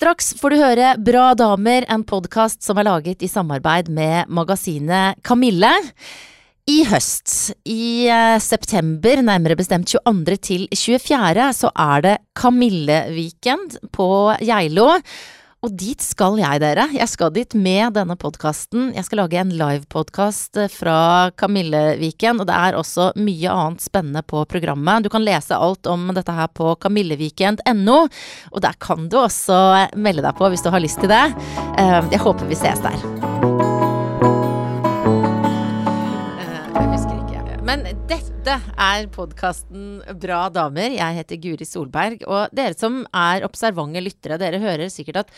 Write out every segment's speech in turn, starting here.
Straks får du høre Bra damer, en podkast som er laget i samarbeid med magasinet Kamille. I høst, i eh, september, nærmere bestemt 22. til 24., så er det Kamille-weekend på Geilo. Og dit skal jeg, dere. Jeg skal dit med denne podkasten. Jeg skal lage en livepodkast fra Kamilleviken, og det er også mye annet spennende på programmet. Du kan lese alt om dette her på kamilleviken.no, og der kan du også melde deg på hvis du har lyst til det. Eh, jeg håper vi ses der. Eh, Jeg husker ikke. Men dette er podkasten Bra damer. Jeg heter Guri Solberg. Og dere som er observante lyttere, dere hører sikkert at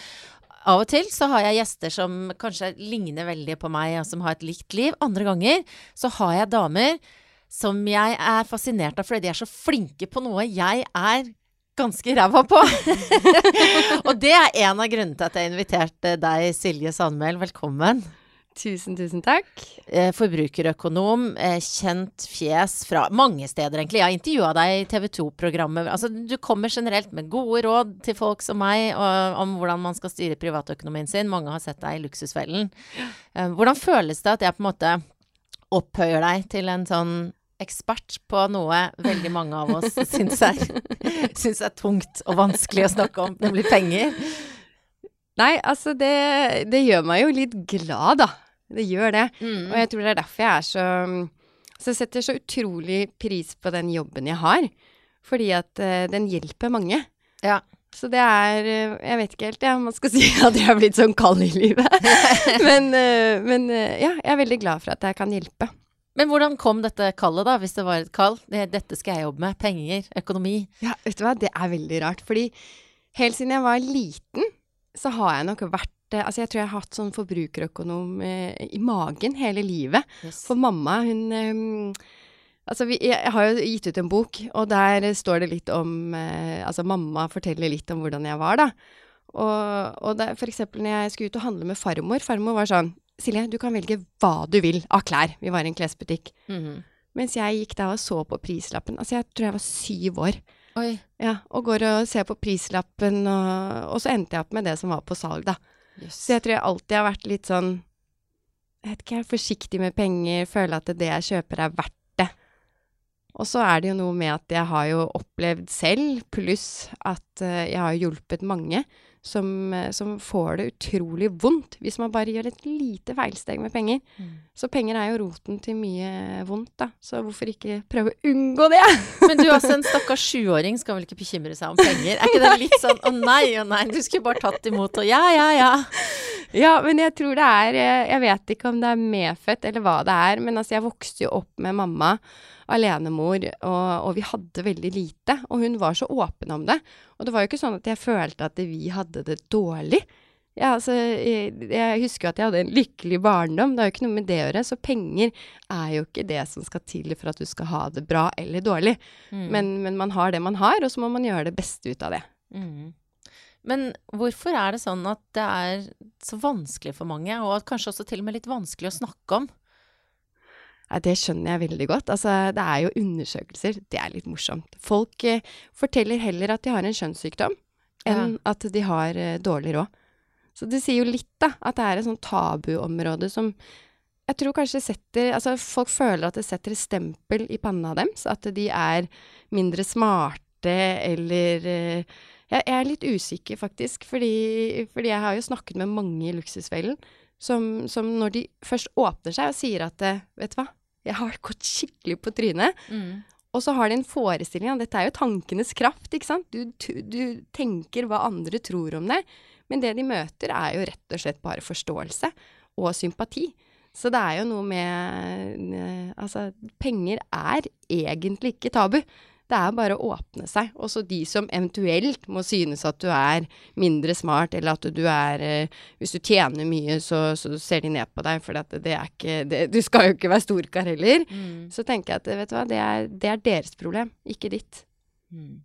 av og til så har jeg gjester som kanskje ligner veldig på meg, og som har et likt liv. Andre ganger så har jeg damer som jeg er fascinert av fordi de er så flinke på noe jeg er ganske ræva på. og det er en av grunnene til at jeg inviterte deg, Silje Sandmæl. Velkommen. Tusen, tusen takk. Eh, forbrukerøkonom, eh, kjent fjes fra mange steder, egentlig. Jeg har intervjua deg i TV 2-programmet. Altså, du kommer generelt med gode råd til folk som meg om hvordan man skal styre privatøkonomien sin. Mange har sett deg i Luksusfellen. Eh, hvordan føles det at jeg på en måte opphøyer deg til en sånn ekspert på noe veldig mange av oss syns er, er tungt og vanskelig å snakke om, nemlig penger? Nei, altså det, det gjør meg jo litt glad, da. Det gjør det. Mm. Og jeg tror det er derfor jeg er så Så jeg setter så utrolig pris på den jobben jeg har. Fordi at uh, den hjelper mange. Ja. Så det er eh, Jeg vet ikke helt, ja, man skal si at jeg er blitt sånn kald i livet. men, uh, men uh, ja, jeg er veldig glad for at jeg kan hjelpe. Men hvordan kom dette kallet, da, hvis det var et kall? Dette skal jeg jobbe med. Penger, økonomi. Ja, vet du hva, det er veldig rart. Fordi helt siden jeg var liten, så har jeg nok vært eh, Altså, jeg tror jeg har hatt sånn forbrukerøkonom eh, i magen hele livet. Yes. For mamma, hun eh, Altså, vi, jeg, har jo gitt ut en bok, og der står det litt om eh, Altså, mamma forteller litt om hvordan jeg var, da. Og, og det, for eksempel når jeg skulle ut og handle med farmor Farmor var sånn Silje, du kan velge hva du vil av klær. Vi var i en klesbutikk. Mhm. Mens jeg gikk da og så på prislappen. Altså, jeg tror jeg var syv år. Oi. Ja, og går og ser på prislappen, og, og så endte jeg opp med det som var på salg, da. Så jeg tror jeg alltid har vært litt sånn Jeg vet ikke, jeg er forsiktig med penger, føler at det jeg kjøper er verdt det. Og så er det jo noe med at jeg har jo opplevd selv, pluss at eh, jeg har hjulpet mange som, eh, som får det utrolig vondt hvis man bare gjør et lite feilsteg med penger. Mm. Så penger er jo roten til mye vondt, da. Så hvorfor ikke prøve å unngå det? Men du, altså, en stakkars sjuåring skal vel ikke bekymre seg om penger? Er ikke det litt sånn å nei, å nei, du skulle bare tatt imot og ja, ja, ja. Ja, men jeg tror det er eh, Jeg vet ikke om det er medfødt eller hva det er, men altså, jeg vokste jo opp med mamma, alenemor, og, og vi hadde veldig lite. Og hun var så åpen om det. Og det var jo ikke sånn at jeg følte at vi hadde det dårlig. Ja, altså, jeg, jeg husker jo at jeg hadde en lykkelig barndom, det har jo ikke noe med det å gjøre. Så penger er jo ikke det som skal til for at du skal ha det bra eller dårlig. Mm. Men, men man har det man har, og så må man gjøre det beste ut av det. Mm. Men hvorfor er det sånn at det er så vanskelig for mange, og kanskje også til og med litt vanskelig å snakke om? Ja, det skjønner jeg veldig godt. Altså, det er jo undersøkelser. Det er litt morsomt. Folk eh, forteller heller at de har en kjønnssykdom, enn at de har eh, dårlig råd. Så det sier jo litt, da, at det er et sånt tabuområde som jeg tror kanskje setter Altså, folk føler at det setter et stempel i panna deres. At de er mindre smarte, eller eh, jeg, jeg er litt usikker, faktisk. Fordi, fordi jeg har jo snakket med mange i Luksusfellen som, som når de først åpner seg og sier at eh, Vet du hva, jeg har gått skikkelig på trynet. Mm. Og så har de en forestilling av Dette er jo tankenes kraft, ikke sant? Du, du, tenker hva andre tror om deg. Men det de møter, er jo rett og slett bare forståelse og sympati. Så det er jo noe med eh, Altså, penger er egentlig ikke tabu. Det er bare å åpne seg. Også de som eventuelt må synes at du er mindre smart, eller at du er eh, Hvis du tjener mye, så, så ser de ned på deg, for det, det er ikke det, Du skal jo ikke være storkar heller. Mm. Så tenker jeg at vet du hva, det er, det er deres problem, ikke ditt. Mm.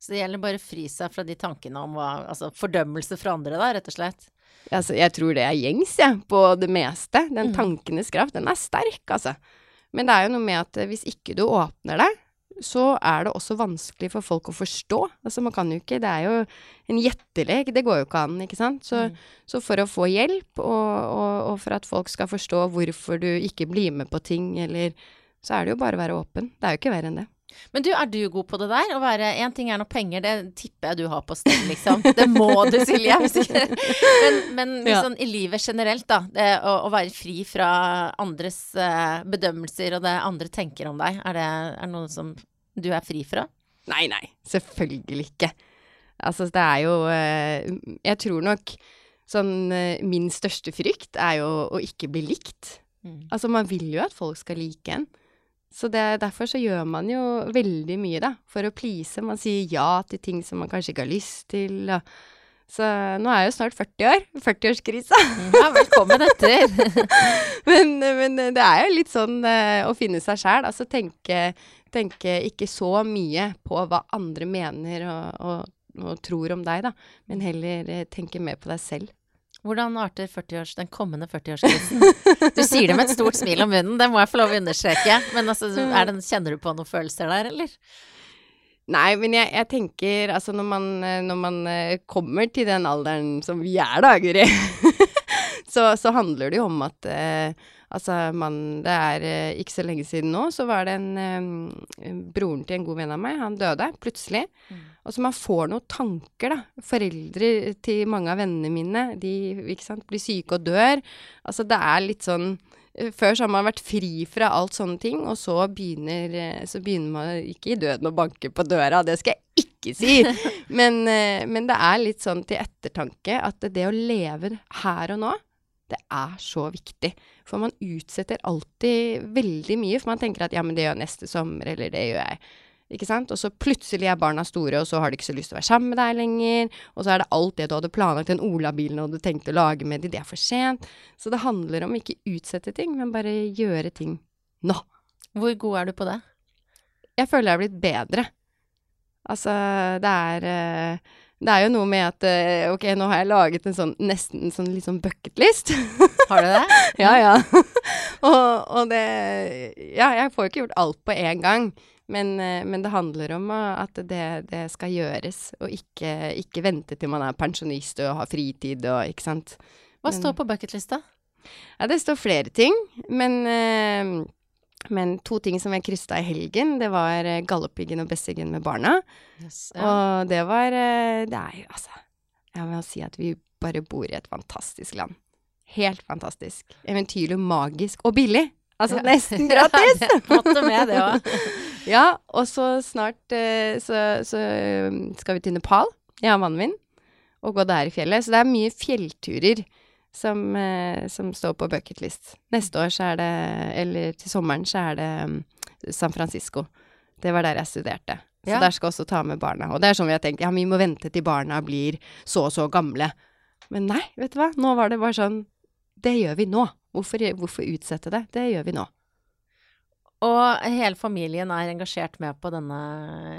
Så det gjelder bare å fri seg fra de tankene om hva Altså fordømmelse fra andre, da, rett og slett. Altså, jeg tror det er gjengs, jeg, på det meste. Den Mm. tankenes kraft, den er sterk, altså. Men det er jo noe med at eh, hvis ikke du åpner deg, så er det også vanskelig for folk å forstå. Altså man kan jo ikke Det er jo en gjettelek. Det går jo ikke an, ikke sant. Så, mm. så for å få hjelp, og, og, og, for at folk skal forstå hvorfor du ikke blir med på ting, eller Så er det jo bare å være åpen. Det er jo ikke verre enn det. Men du, er du god på det der? Å være Én ting er noe penger, det tipper jeg du har på stell, liksom. Det må du, Silje. men, men liksom, ja. i livet generelt, da. Det, å, å, være fri fra andres uh, bedømmelser og det andre tenker om deg, er det er noe som du er fri fra? Nei, nei. Selvfølgelig ikke. Altså, det er jo uh, Jeg tror nok sånn uh, Min største frykt er jo å ikke bli likt. Mm. Altså, man vil jo at folk skal like en. Så det, derfor så gjør man jo veldig mye, da, for å please. Man sier ja til ting som man kanskje ikke har lyst til. Og. Så nå er jeg jo snart 40 år. 40-årskrisa. Ja, velkommen etter. men, men, det er jo litt sånn uh, å finne seg sjæl. Altså tenke, tenke, ikke så mye på hva andre mener og, og, og tror om deg, da, men heller uh, tenke mer på deg selv. Hvordan arter 40 den kommende 40-årskrisen? Du sier det med et stort smil om munnen, det må jeg få lov å understreke. Men altså, det, kjenner du på noen følelser der, eller? Nei, men jeg, jeg tenker altså når man, når man, eh, kommer til den alderen som vi er da, Guri, så, så, handler det jo om at eh, Altså, man Det er eh, ikke så lenge siden nå, så var det en eh, Broren til en god venn av meg, han døde plutselig. Mm. Og så man får noen tanker, da. Foreldre til mange av vennene mine, de sant, blir syke og dør. Altså, det er litt sånn eh, før så har man vært fri fra alt sånne ting, og så begynner, så begynner man ikke i døden å banke på døra, det skal jeg ikke si. Men, men det er litt sånn til ettertanke at det å leve her og nå, det er så viktig. For man utsetter alltid veldig mye, for man tenker at ja, men det gjør neste sommer, eller det gjør jeg. Ikke sant? Og så plutselig er barna store, og så har de ikke så lyst til å være sammen med deg lenger. Og så er det alt det du hadde planlagt, den Ola-bilen og du tenkte å lage med dem, det er for sent. Så det handler om ikke utsette ting, men bare gjøre ting nå. Hvor god er du på det? Jeg føler jeg har blitt bedre. Altså, det er uh, det er jo noe med at uh, ok, nå har jeg laget en sånn nesten sånn litt sånn bucketlist. har du det? ja, ja. og, og, det Ja, jeg får jo ikke gjort alt på én gang. Men, uh, men, det handler om uh, at det, det, skal gjøres, og ikke, ikke, vente til man er pensjonist og har fritid og ikke sant. Hva står på bucketlista? Ja, det står flere ting. Men men to ting som jeg krysta i helgen, det var uh, Galdhøpiggen og Besseggen med barna. Yes, ja. Og det var uh, Det er jo altså Jeg må si at vi bare bor i et fantastisk land. Helt fantastisk. Eventyrlig, magisk og billig. Altså ja. nesten gratis! Måtte med det òg. ja, og så snart uh, så, så, skal vi til Nepal, jeg og mannen min, og gå der i fjellet. Så det er mye fjellturer som, eh, som, står på bucketlist. Neste år så er det, eller til sommeren, så er det um, San Francisco. Det var der jeg studerte. Så ja. der skal også ta med barna. Og det er sånn vi har tenkt, ja, vi må vente til barna blir så og så gamle. Men nei, vet du hva, nå var det bare sånn, det gjør vi nå. Hvorfor, hvorfor utsette det? Det gjør vi nå. Og hele familien er engasjert med på denne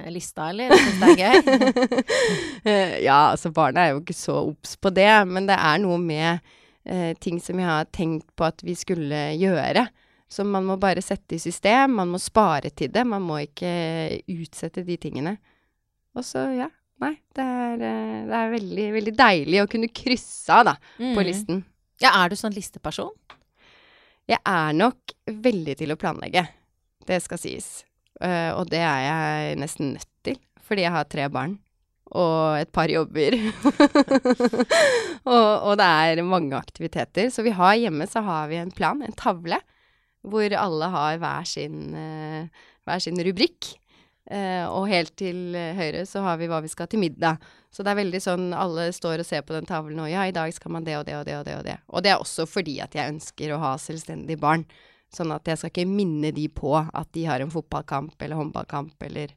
lista, eller? Syns det er gøy? ja, altså barna er jo ikke så obs på det, men det er noe med eh, ting som jeg har tenkt på at vi skulle gjøre. Som man må bare sette i system, man må spare til det. Man må ikke utsette de tingene. Og så, ja. Nei, det er, eh, det er veldig, veldig deilig å kunne krysse av, da, mm. på listen. Ja, er du sånn listeperson? Jeg er nok veldig til å planlegge. Det skal sies. Uh, og det er jeg nesten nødt til, fordi jeg har tre barn og et par jobber. og, og, det er mange aktiviteter. Så vi har hjemme så har vi en plan, en tavle, hvor alle har hver sin, uh, hver sin rubrikk. Uh, og helt til høyre så har vi hva vi skal til middag. Så det er veldig sånn alle står og ser på den tavlen og ja, i dag skal man det og det og det og det og det. Og det er også fordi at jeg ønsker å ha selvstendige barn. Sånn at jeg skal ikke minne de på at de har en fotballkamp eller håndballkamp eller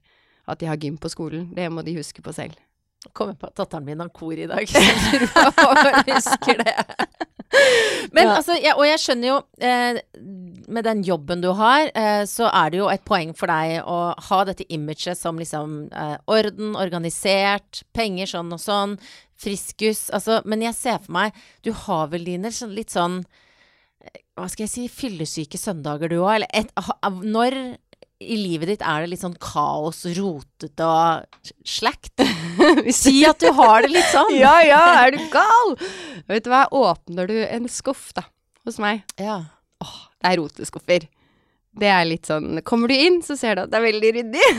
at de har gym på skolen. Det må de huske på selv. Kommer på at datteren min har kor i dag. husker det. Men ja. altså, ja, og jeg skjønner jo eh, Med den jobben du har, eh, så er det jo et poeng for deg å ha dette imaget som liksom eh, orden, organisert, penger sånn og sånn, friskus. Altså, men jeg ser for meg Du har vel dine sånn, litt sånn eh, Hva skal jeg si Fyllesyke søndager, du òg? Eller et, når i livet ditt er det litt sånn kaos, rotete og slakt? si at du har det litt sånn! ja, ja, er du gal? Vet du hva, åpner du en skuff, da, hos meg Ja. Åh, det er roteskuffer. Det er litt sånn Kommer du inn, så ser du at det er veldig ryddig.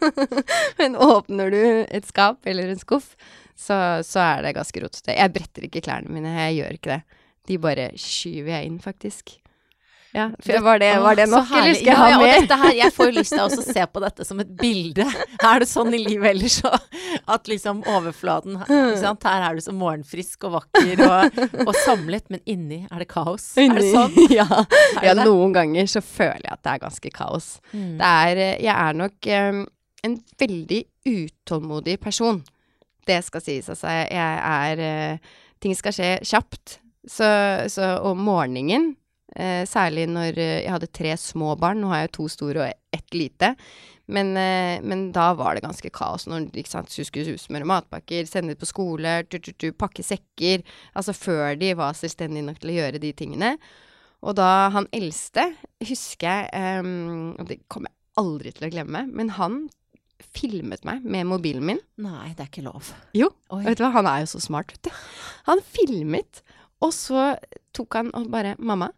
Men åpner du et skap eller en skuff, så, så er det ganske rotete. Jeg bretter ikke klærne mine, jeg gjør ikke det. De bare skyver jeg inn, faktisk. Ja, var det, var det nok, eller skal jeg ha mer? Ja, her, jeg får jo lyst til å se på dette som et bilde. Er det sånn i livet ellers òg? At liksom overflaten sant? Her er du så morgenfrisk og vakker og, og samlet, men inni er det kaos. Er det sånn? ja. Ja, noen ganger så føler jeg at det er ganske kaos. Mm. Det er eh, Jeg er nok um, en veldig utålmodig person. Det skal sies. Altså, jeg er uh, Ting skal skje kjapt. Så, så om morgenen, eh, særlig når eh, jeg hadde tre små barn Nå har jeg to store og ett lite. Men, eh, men da var det ganske kaos når ikke sant, du skulle smøre matpakker, sende dem på skole, tu, tu, tu, pakke sekker. Altså før de var selvstendige nok til å gjøre de tingene. Og da han eldste, husker jeg eh, og Det kommer jeg aldri til å glemme, men han filmet meg med mobilen min. Nei, det er ikke lov. Jo, Oi. vet du hva, han er jo så smart, vet du. Han filmet, og så tok han og bare 'Mamma,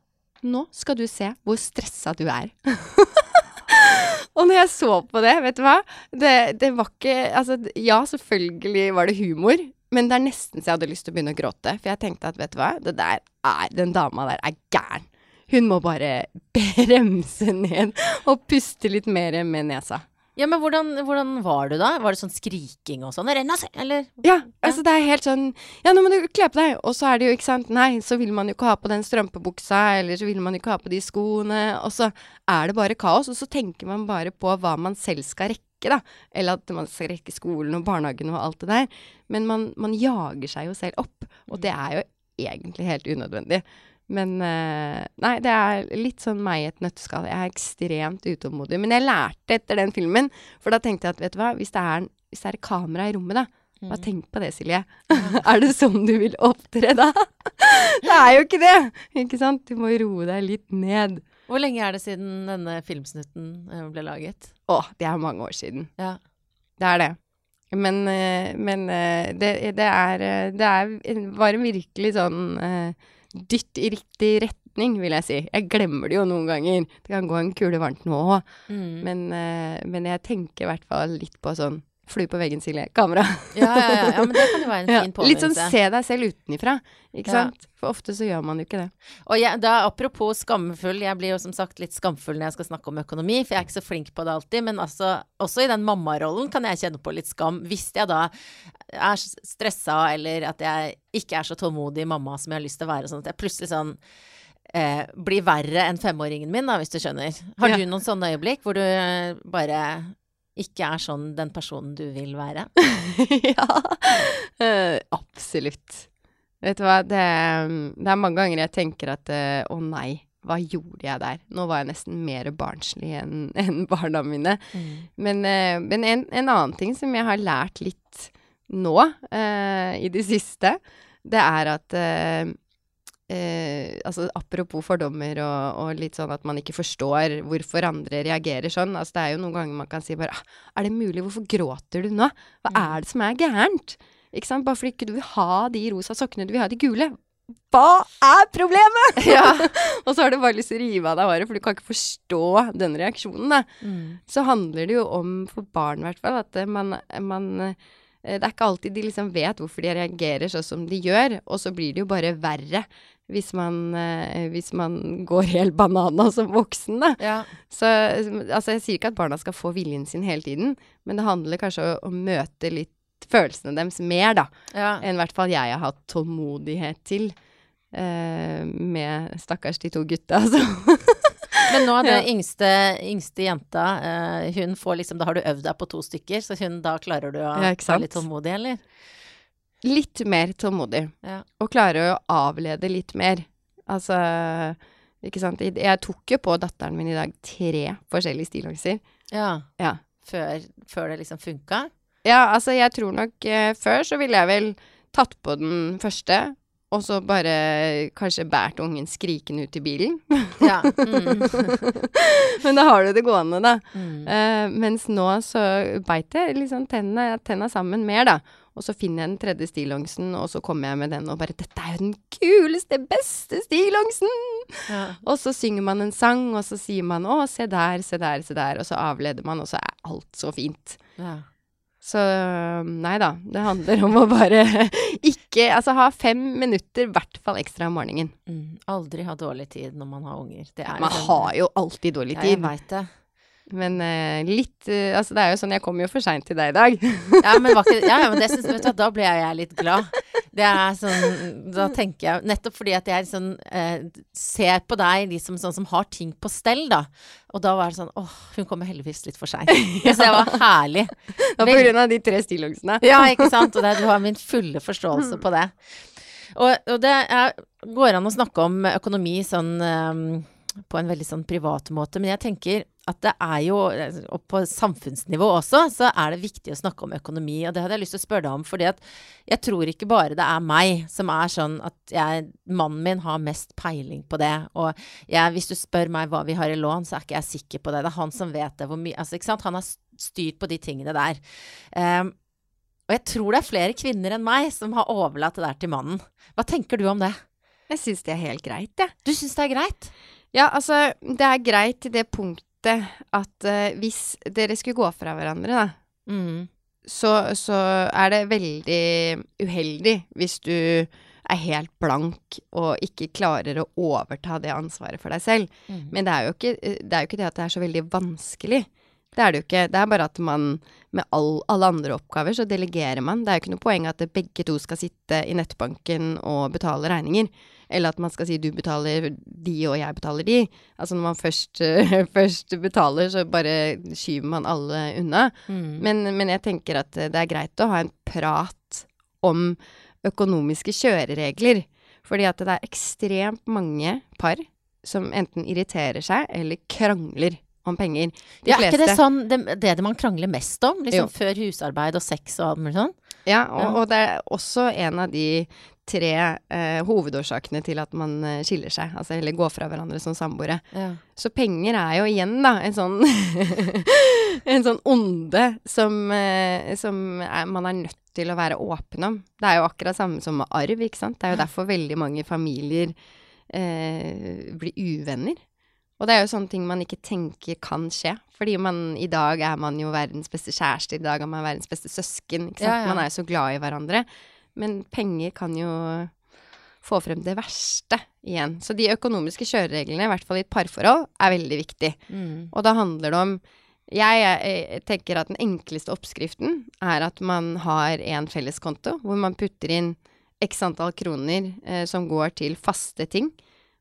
nå skal du se hvor stressa du er'. og når jeg så på det, vet du hva, det, det var ikke Altså, ja, selvfølgelig var det humor. Men det er nesten så jeg hadde lyst til å begynne å gråte. For jeg tenkte at vet du hva, det der er, den dama der er gæren. Hun må bare bremse ned og puste litt mer med nesa. Ja, men hvordan, hvordan var du da? Var det sånn skriking og sånn? Eller? Ja, altså det er helt sånn Ja, nå må du kle på deg. Og så er det jo, ikke sant Nei, så vil man jo ikke ha på den strømpebuksa, eller så vil man jo ikke ha på de skoene. Og så er det bare kaos. Og så tenker man bare på hva man selv skal rekke, da. Eller at man skal rekke skolen og barnehagen og alt det der. Men man, man jager seg jo selv opp. Og det er jo egentlig helt unødvendig. Men eh, Nei, det er litt sånn meg i et nøtteskall. Jeg er ekstremt utålmodig. Men jeg lærte etter den filmen, for da tenkte jeg at vet du hva, hvis det er, hvis det er kamera i rommet, da. Bare tenk på det, Silje. er det sånn du vil opptre da? det er jo ikke det! Ikke sant? Du må roe deg litt ned. Hvor lenge er det siden denne filmsnutten eh, ble laget? Å, det er mange år siden. Ja. Det er det. Men, eh, men det, det er Det er, var en virkelig sånn dytt i riktig retning, vil jeg si. Jeg glemmer det jo noen ganger. Det kan gå en kule varmt nå òg. Mm. Men, eh, men jeg tenker i hvert fall litt på sånn Flue på veggen, Silje. Kamera. Ja, ja, ja, ja, men det kan jo være en fin påminnelse. litt sånn se deg selv utenifra, ikke sant? For ofte så gjør man jo ikke det. Og jeg, da, apropos skamfull, jeg blir jo som sagt litt skamfull når jeg skal snakke om økonomi, for jeg er ikke så flink på det alltid. Men altså, også i den mammarollen kan jeg kjenne på litt skam. Hvis jeg da er stressa, eller at jeg ikke er så tålmodig mamma som jeg har lyst til å være, sånn at jeg plutselig sånn eh, blir verre enn femåringen min, da, hvis du skjønner. Har du noen sånne øyeblikk hvor du bare ikke er sånn den personen du vil være? ja, uh, absolutt. Vet du hva, det, det er mange ganger jeg tenker at uh, å nei, hva gjorde jeg der? Nå var jeg nesten mer barnslig enn en barna mine. Men, uh, men en, en annen ting som jeg har lært litt nå, i det siste, det er at eh, eh, altså Apropos fordommer og, og litt sånn at man ikke forstår hvorfor andre reagerer sånn. Altså Det er jo noen ganger man kan si bare ah, Er det mulig? Hvorfor gråter du nå? Hva er det som er gærent? Ikke sant? Bare fordi ikke du vil ha de rosa sokkene, du vil ha de gule. Hva er problemet?! og så har du bare lyst til å rive av deg håret, for du kan ikke forstå den reaksjonen. da Mm. så handler det jo om, for barn i hvert fall, at eh, man, man eh, Det er ikke alltid de liksom vet hvorfor de reagerer sånn som de gjør, og så blir det jo bare verre hvis man, eh, hvis man går helt banana som voksen, da. Ja. Så altså, jeg sier ikke at barna skal få viljen sin hele tiden, men det handler kanskje om å møte litt følelsene deres mer, da, ja. enn i hvert fall jeg har hatt tålmodighet til. eh, med stakkars de to gutta, altså. Men nå, det Ja. yngste, yngste jenta, eh, hun får liksom Da har du øvd deg på to stykker, så hun da klarer du å Ja, være litt tålmodig, eller? Litt mer tålmodig. Ja. Og klare å avlede litt mer. Altså Ikke sant. Jeg tok jo på datteren min i dag tre forskjellige stillongser. Ja. Ja. Før, før det liksom funka? Ja, altså jeg tror nok eh, Før så ville jeg vel tatt på den første, og så bare kanskje båret ungen skrikende ut i bilen. Ja. Mm. Men da har du det gående, da. Mm. Uh, mens nå så beit jeg liksom tennene, tennene sammen mer, da. Og så finner jeg den tredje stillongsen, og så kommer jeg med den og bare 'Dette er jo den kuleste, beste stillongsen!' Ja. Og så synger man en sang, og så sier man 'Å, se der, se der, se der', og så avleder man, og så er alt så fint. Ja. Så nei da, det handler om å bare ikke Altså ha fem minutter, i hvert fall ekstra om morgenen. Mm. Aldri ha dårlig tid når man har unger. Det er Man sånn, har jo alltid dårlig Ja, jeg tid. veit det. Men uh, litt uh, Altså, det er jo sånn, jeg kom jo for seint til deg i dag. Ja, men, var ikke, ja, ja, men det synes, vet du, da ble jeg litt glad. Det er sånn, da tenker jeg Nettopp fordi at jeg sånn, eh, ser på deg liksom sånn som har ting på stell, da. Og da var det sånn åh, hun kommer heldigvis litt for seint. Det synes jeg var herlig. Det var på grunn av de tre stillongsene. Ja, ikke sant. Og det, du har min fulle forståelse på det. Og, og det er, går an å snakke om økonomi sånn eh, på en veldig sånn privat måte, men jeg tenker at det er jo, og på samfunnsnivå også, så er det viktig å snakke om økonomi. Og det hadde jeg lyst til å spørre deg om, fordi at jeg tror ikke bare det er meg som er sånn at jeg, mannen min har mest peiling på det. Og jeg, hvis du spør meg hva vi har i lån, så er ikke jeg sikker på det. Det er han som vet det. Hvor mye, altså, ikke sant? Han har styrt på de tingene der. Um, og jeg tror det er flere kvinner enn meg som har overlatt det der til mannen. Hva tenker du om det? Jeg syns det er helt greit, jeg. Du syns det er greit? Ja, altså, det er greit til det punktet at uh, hvis dere skulle gå fra hverandre, da, Mm. så, så er det veldig uheldig hvis du er helt blank og ikke klarer å overta det ansvaret for deg selv. Mm. Men det er, jo ikke, det er jo ikke det at det er så veldig vanskelig. Det er det jo ikke. Det er bare at man med all, alle andre oppgaver så delegerer man. Det er jo ikke noe poeng at begge to skal sitte i nettbanken og betale regninger. Eller at man skal si du betaler de og jeg betaler de. Altså når man først, først betaler, så bare skyver man alle unna. Mm. Men, men jeg tenker at det er greit å ha en prat om økonomiske kjøreregler. Fordi at det er ekstremt mange par som enten irriterer seg eller krangler om penger. De ja, er ikke det sånn det, det man krangler mest om? Liksom Jo. før husarbeid og sex og alt mulig sånn? Ja, Ja. og, og det er også en av de tre eh, hovedårsakene til at man eh, skiller seg, altså eller går fra hverandre som samboere. Ja. Så penger er jo igjen, da, en sånn En sånn onde som, eh, som er, man er nødt til å være åpen om. Det er jo akkurat samme som med arv, ikke sant. Det er jo derfor veldig mange familier eh, blir uvenner. Og det er jo sånne ting man ikke tenker kan skje. Fordi man i dag er man jo verdens beste kjæreste, i dag er man verdens beste søsken. Ikke sant? Ja, ja. Man er jo så glad i hverandre. Men penger kan jo få frem det verste igjen. Så de økonomiske kjørereglene, i hvert fall i et parforhold, er veldig viktig. Mm. Og da handler det om jeg, jeg, tenker at den enkleste oppskriften er at man har en felleskonto hvor man putter inn x antall kroner eh, som går til faste ting.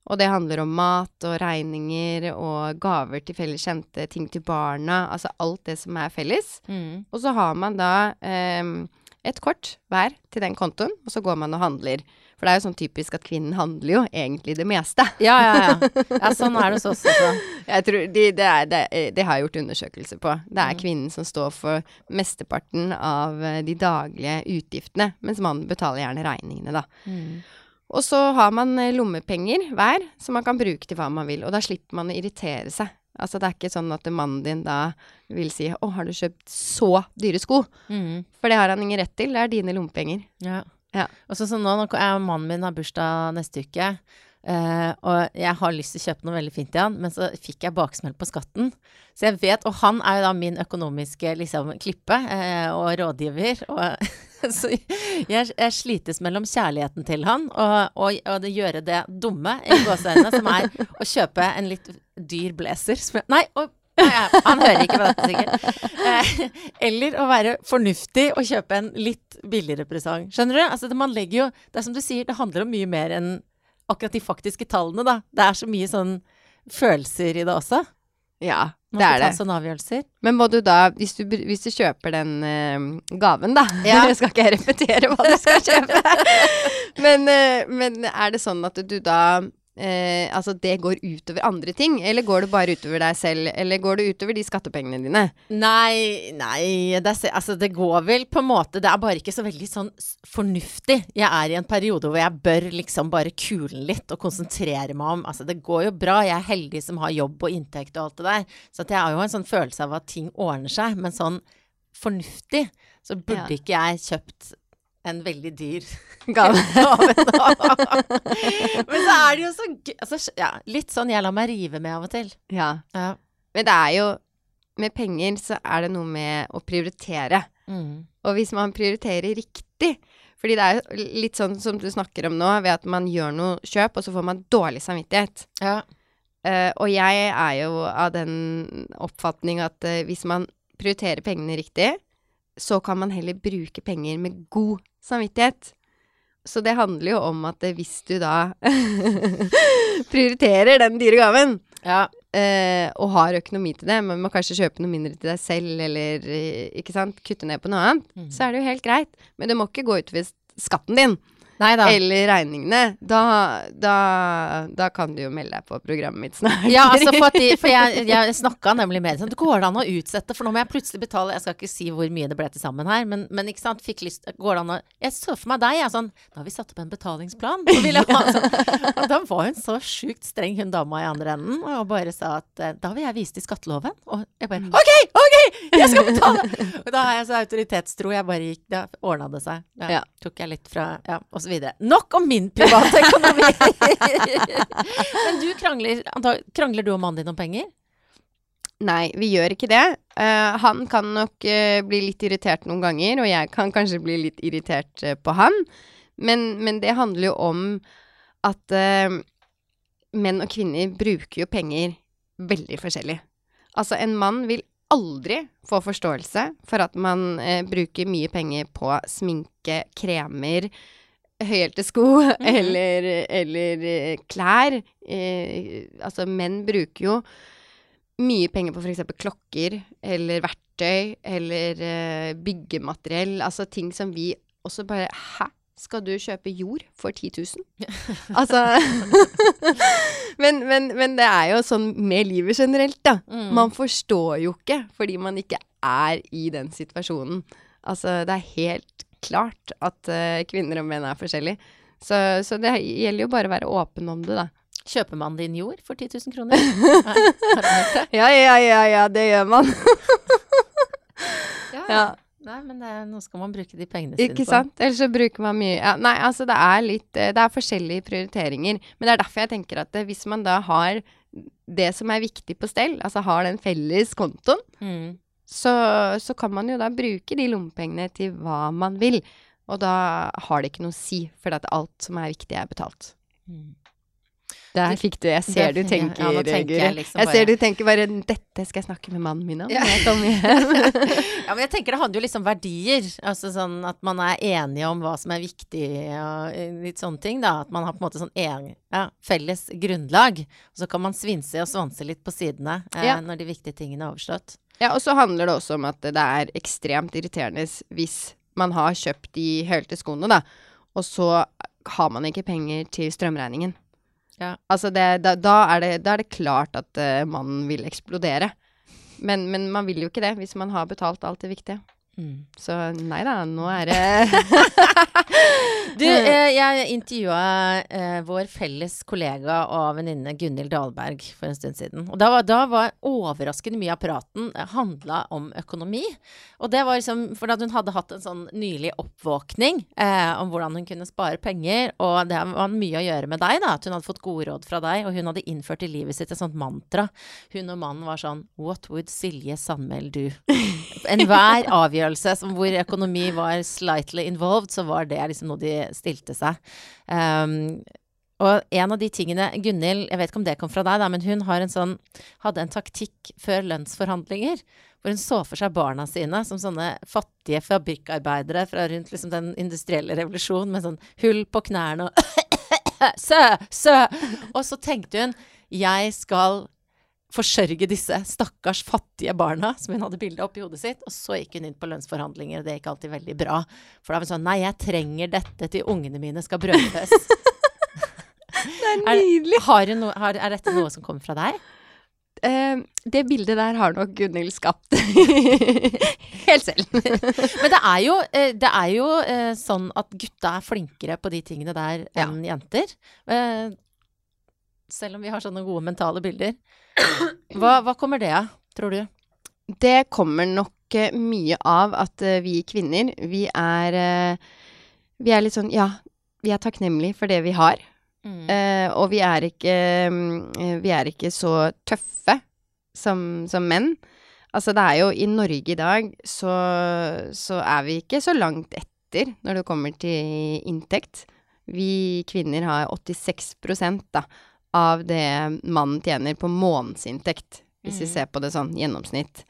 Og det handler om mat og regninger og gaver til felles kjente, ting til barna, altså alt det som er felles. Mm. Og så har man da eh, et kort hver til den kontoen, og så går man og handler. For det er jo sånn typisk at kvinnen handler jo egentlig det meste. Ja, ja, ja. ja. Sånn er det hos oss også. Jeg tror de, det, er, det, det har jeg gjort undersøkelser på. Det er Mm. kvinnen som står for mesteparten av eh, de daglige utgiftene, mens mannen betaler gjerne regningene, da. Mm. Og så har man eh, lommepenger hver, som man kan bruke til hva man vil, og da slipper man å irritere seg. Altså det er ikke sånn at mannen din da vil si 'Å, har du kjøpt så dyre sko?' Mm. For det har han ingen rett til, det er dine lommepenger. Ja. Ja. Og så sånn nå, nå er mannen min har bursdag neste uke, eh, og jeg har lyst til å kjøpe noe veldig fint til han, men så fikk jeg baksmell på skatten. Så jeg vet, og han er jo da min økonomiske liksom, klippe uh, og rådgiver, og så jeg, jeg slites mellom kjærligheten til han og, og, og det gjøre det dumme i gåseøynene, som er å kjøpe en litt dyr blazer. jeg- Nei, og ja, han hører ikke på dette, sikkert. Eh, eller å være fornuftig og kjøpe en litt billigere presang. Skjønner du? Altså, det, man legger jo Det er som du sier, det handler om mye mer enn akkurat de faktiske tallene, da. Det er så mye sånn følelser i det også. Ja, det er det. sånne avgjørelser. Men må du da, hvis du, hvis du kjøper den uh, gaven, da Ja. skal ikke jeg repetere hva du skal kjøpe. men, uh, men er det sånn at du da eh, altså det går utover andre ting? Eller går det bare utover deg selv? Eller går det utover de skattepengene dine? Nei, nei det, er, altså det går vel på en måte Det er bare ikke så veldig sånn fornuftig. Jeg er i en periode hvor jeg bør liksom bare kule litt og konsentrere meg om Altså det går jo bra, jeg er heldig som har jobb og inntekt og alt det der. Så jeg har jo en sånn følelse av at ting ordner seg. Men sånn fornuftig så burde ja. ikke jeg kjøpt en veldig dyr gave. Men så er det jo så gøy altså, ja, Litt sånn jeg lar meg rive med av og til. Ja. ja. Men det er jo Med penger så er det noe med å prioritere. Mm. Og hvis man prioriterer riktig Fordi det er litt sånn som du snakker om nå, ved at man gjør noe kjøp, og så får man dårlig samvittighet. Ja. Uh, og jeg er jo av den oppfatning at uh, hvis man prioriterer pengene riktig, så kan man heller bruke penger med god samvittighet. Så det handler jo om at hvis du da prioriterer den dyre gaven, ja. eh, og har økonomi til det, men må kanskje kjøpe noe mindre til deg selv, eller ikke sant, kutte ned på noe annet, mm. så er det jo helt greit. Men det må ikke gå utover skatten din. Neida. eller regningene, da, da, da, kan du jo melde deg på programmet mitt snart. Ja, altså for, de, for jeg, jeg snakka nemlig med dem. Det går det an å utsette, for nå må jeg plutselig betale Jeg skal ikke si hvor mye det ble til sammen her, men, men ikke sant, fikk lyst Går det an å Jeg så for meg deg, jeg sånn Da har vi satt opp en betalingsplan. Ha, sånn. Og da var hun så sjukt streng, hun dama i andre enden, og bare sa at eh, da vil jeg vise til skatteloven. Og jeg bare. OK, OK! Jeg skal betale! Og da har jeg så autoritetstro. Jeg bare gikk Da ordna det seg. Da ja. tok jeg litt fra Ja. Og osv. Nok om min private økonomi! Men du krangler, krangler du og mannen din om penger? Nei, vi gjør ikke det. Uh, han kan nok uh, bli litt irritert noen ganger, og jeg kan kanskje bli litt irritert uh, på han. Men, men, det handler jo om at menn og kvinner bruker jo penger veldig forskjellig. Altså, en mann vil aldri få forståelse for at man bruker mye penger på sminke, kremer, høyhælte sko mm -hmm. eller, eller, eh, klær. Eh, altså, menn bruker jo mye penger på f.eks. klokker eller verktøy eller eh, byggemateriell. Altså ting som vi også bare Hæ? Skal du kjøpe jord for 10 000? altså men, men, men, det er jo sånn med livet generelt, da. Mm. Man forstår jo ikke fordi man ikke er i den situasjonen. Altså, det er helt klart at uh, kvinner og menn er forskjellige. Så, så, det gjelder jo bare å være åpen om det, da. Kjøper man din jord for 10 000 kroner? ja, ja, ja, ja, det gjør man. ja. ja. Nei, men det, nå skal man bruke de pengene sine på. Ikke sant. Ellers så bruker man mye ja, Nei, altså det er litt eh, Det er forskjellige prioriteringer. Men det er derfor jeg tenker at hvis man da har det som er viktig på stell, altså har den felles kontoen, mm så, så, kan man jo da bruke de lommepengene til hva man vil. Og da har det ikke noe å si, for at alt som er viktig, er betalt. Mm. Der fikk du Jeg ser det, du tenker, ja, tenker jeg, liksom jeg ser du tenker bare 'Dette skal jeg snakke med mannen min om ja. jeg kommer hjem'. ja, men jeg tenker det handler jo liksom om verdier. Altså sånn at man er enige om hva som er viktig og litt sånne ting, da. At man har på en måte sånn en, ja, felles grunnlag. Og så kan man svinse og svanse litt på sidene eh, når de viktige tingene er overstått. Ja, og så handler det også om at det er ekstremt irriterende hvis man har kjøpt de hølte skoene, da, og så har man ikke penger til strømregningen. Ja. Altså, det, da, da, er det, da, er det, klart at uh, mannen vil eksplodere. Men, men, man vil jo ikke det hvis man har betalt alt det viktige. Mm. Så nei da, nå er det Du, eh, jeg intervjua eh, vår felles kollega og venninne Gunhild Dahlberg for en stund siden. Og da var, da var overraskende mye av praten eh, handla om økonomi. Og det var liksom fordi hun hadde hatt en sånn nylig oppvåkning eh, om hvordan hun kunne spare penger. Og det var mye å gjøre med deg, da. At hun hadde fått gode råd fra deg. Og hun hadde innført i livet sitt et sånt mantra. Hun og mannen var sånn What would Silje Sandmæl do? Enhver avgjørelse som hvor økonomi var slightly involved, så var det liksom noe de stilte seg. Um, og en av de tingene Gunhild, jeg vet ikke om det kom fra deg, da, men hun en sånn, hadde en taktikk før lønnsforhandlinger. Hvor hun så for seg barna sine som sånne fattige fabrikkarbeidere fra rundt liksom, den industrielle revolusjonen med sånn hull på knærne og Sø! Sø! Og så tenkte hun jeg skal forsørge disse stakkars fattige barna som hun hadde bilde i hodet sitt. Og så gikk hun inn på lønnsforhandlinger, og det gikk alltid veldig bra. For da var hun sånn Nei, jeg trenger dette til ungene mine skal brødføs. Det er nydelig. Er, har no, har, er dette noe som kommer fra deg? Uh, det bildet der har nok Gunhild skapt helt selv. Men det er jo, eh, det er jo uh, sånn at gutta er flinkere på de tingene der enn ja. jenter. Uh, selv om vi har sånne gode mentale bilder. Hva, hva kommer det av, tror du? Det kommer nok mye av at vi kvinner, vi er Vi er litt sånn Ja, vi er takknemlige for det vi har. Mm. Uh, og vi er ikke Vi er ikke så tøffe som, som, menn. Altså, det er jo I Norge i dag så, så er vi ikke så langt etter når det kommer til inntekt. Vi kvinner har 86% da, av det mannen tjener på månedsinntekt, hvis mm. vi ser på det sånn gjennomsnitt.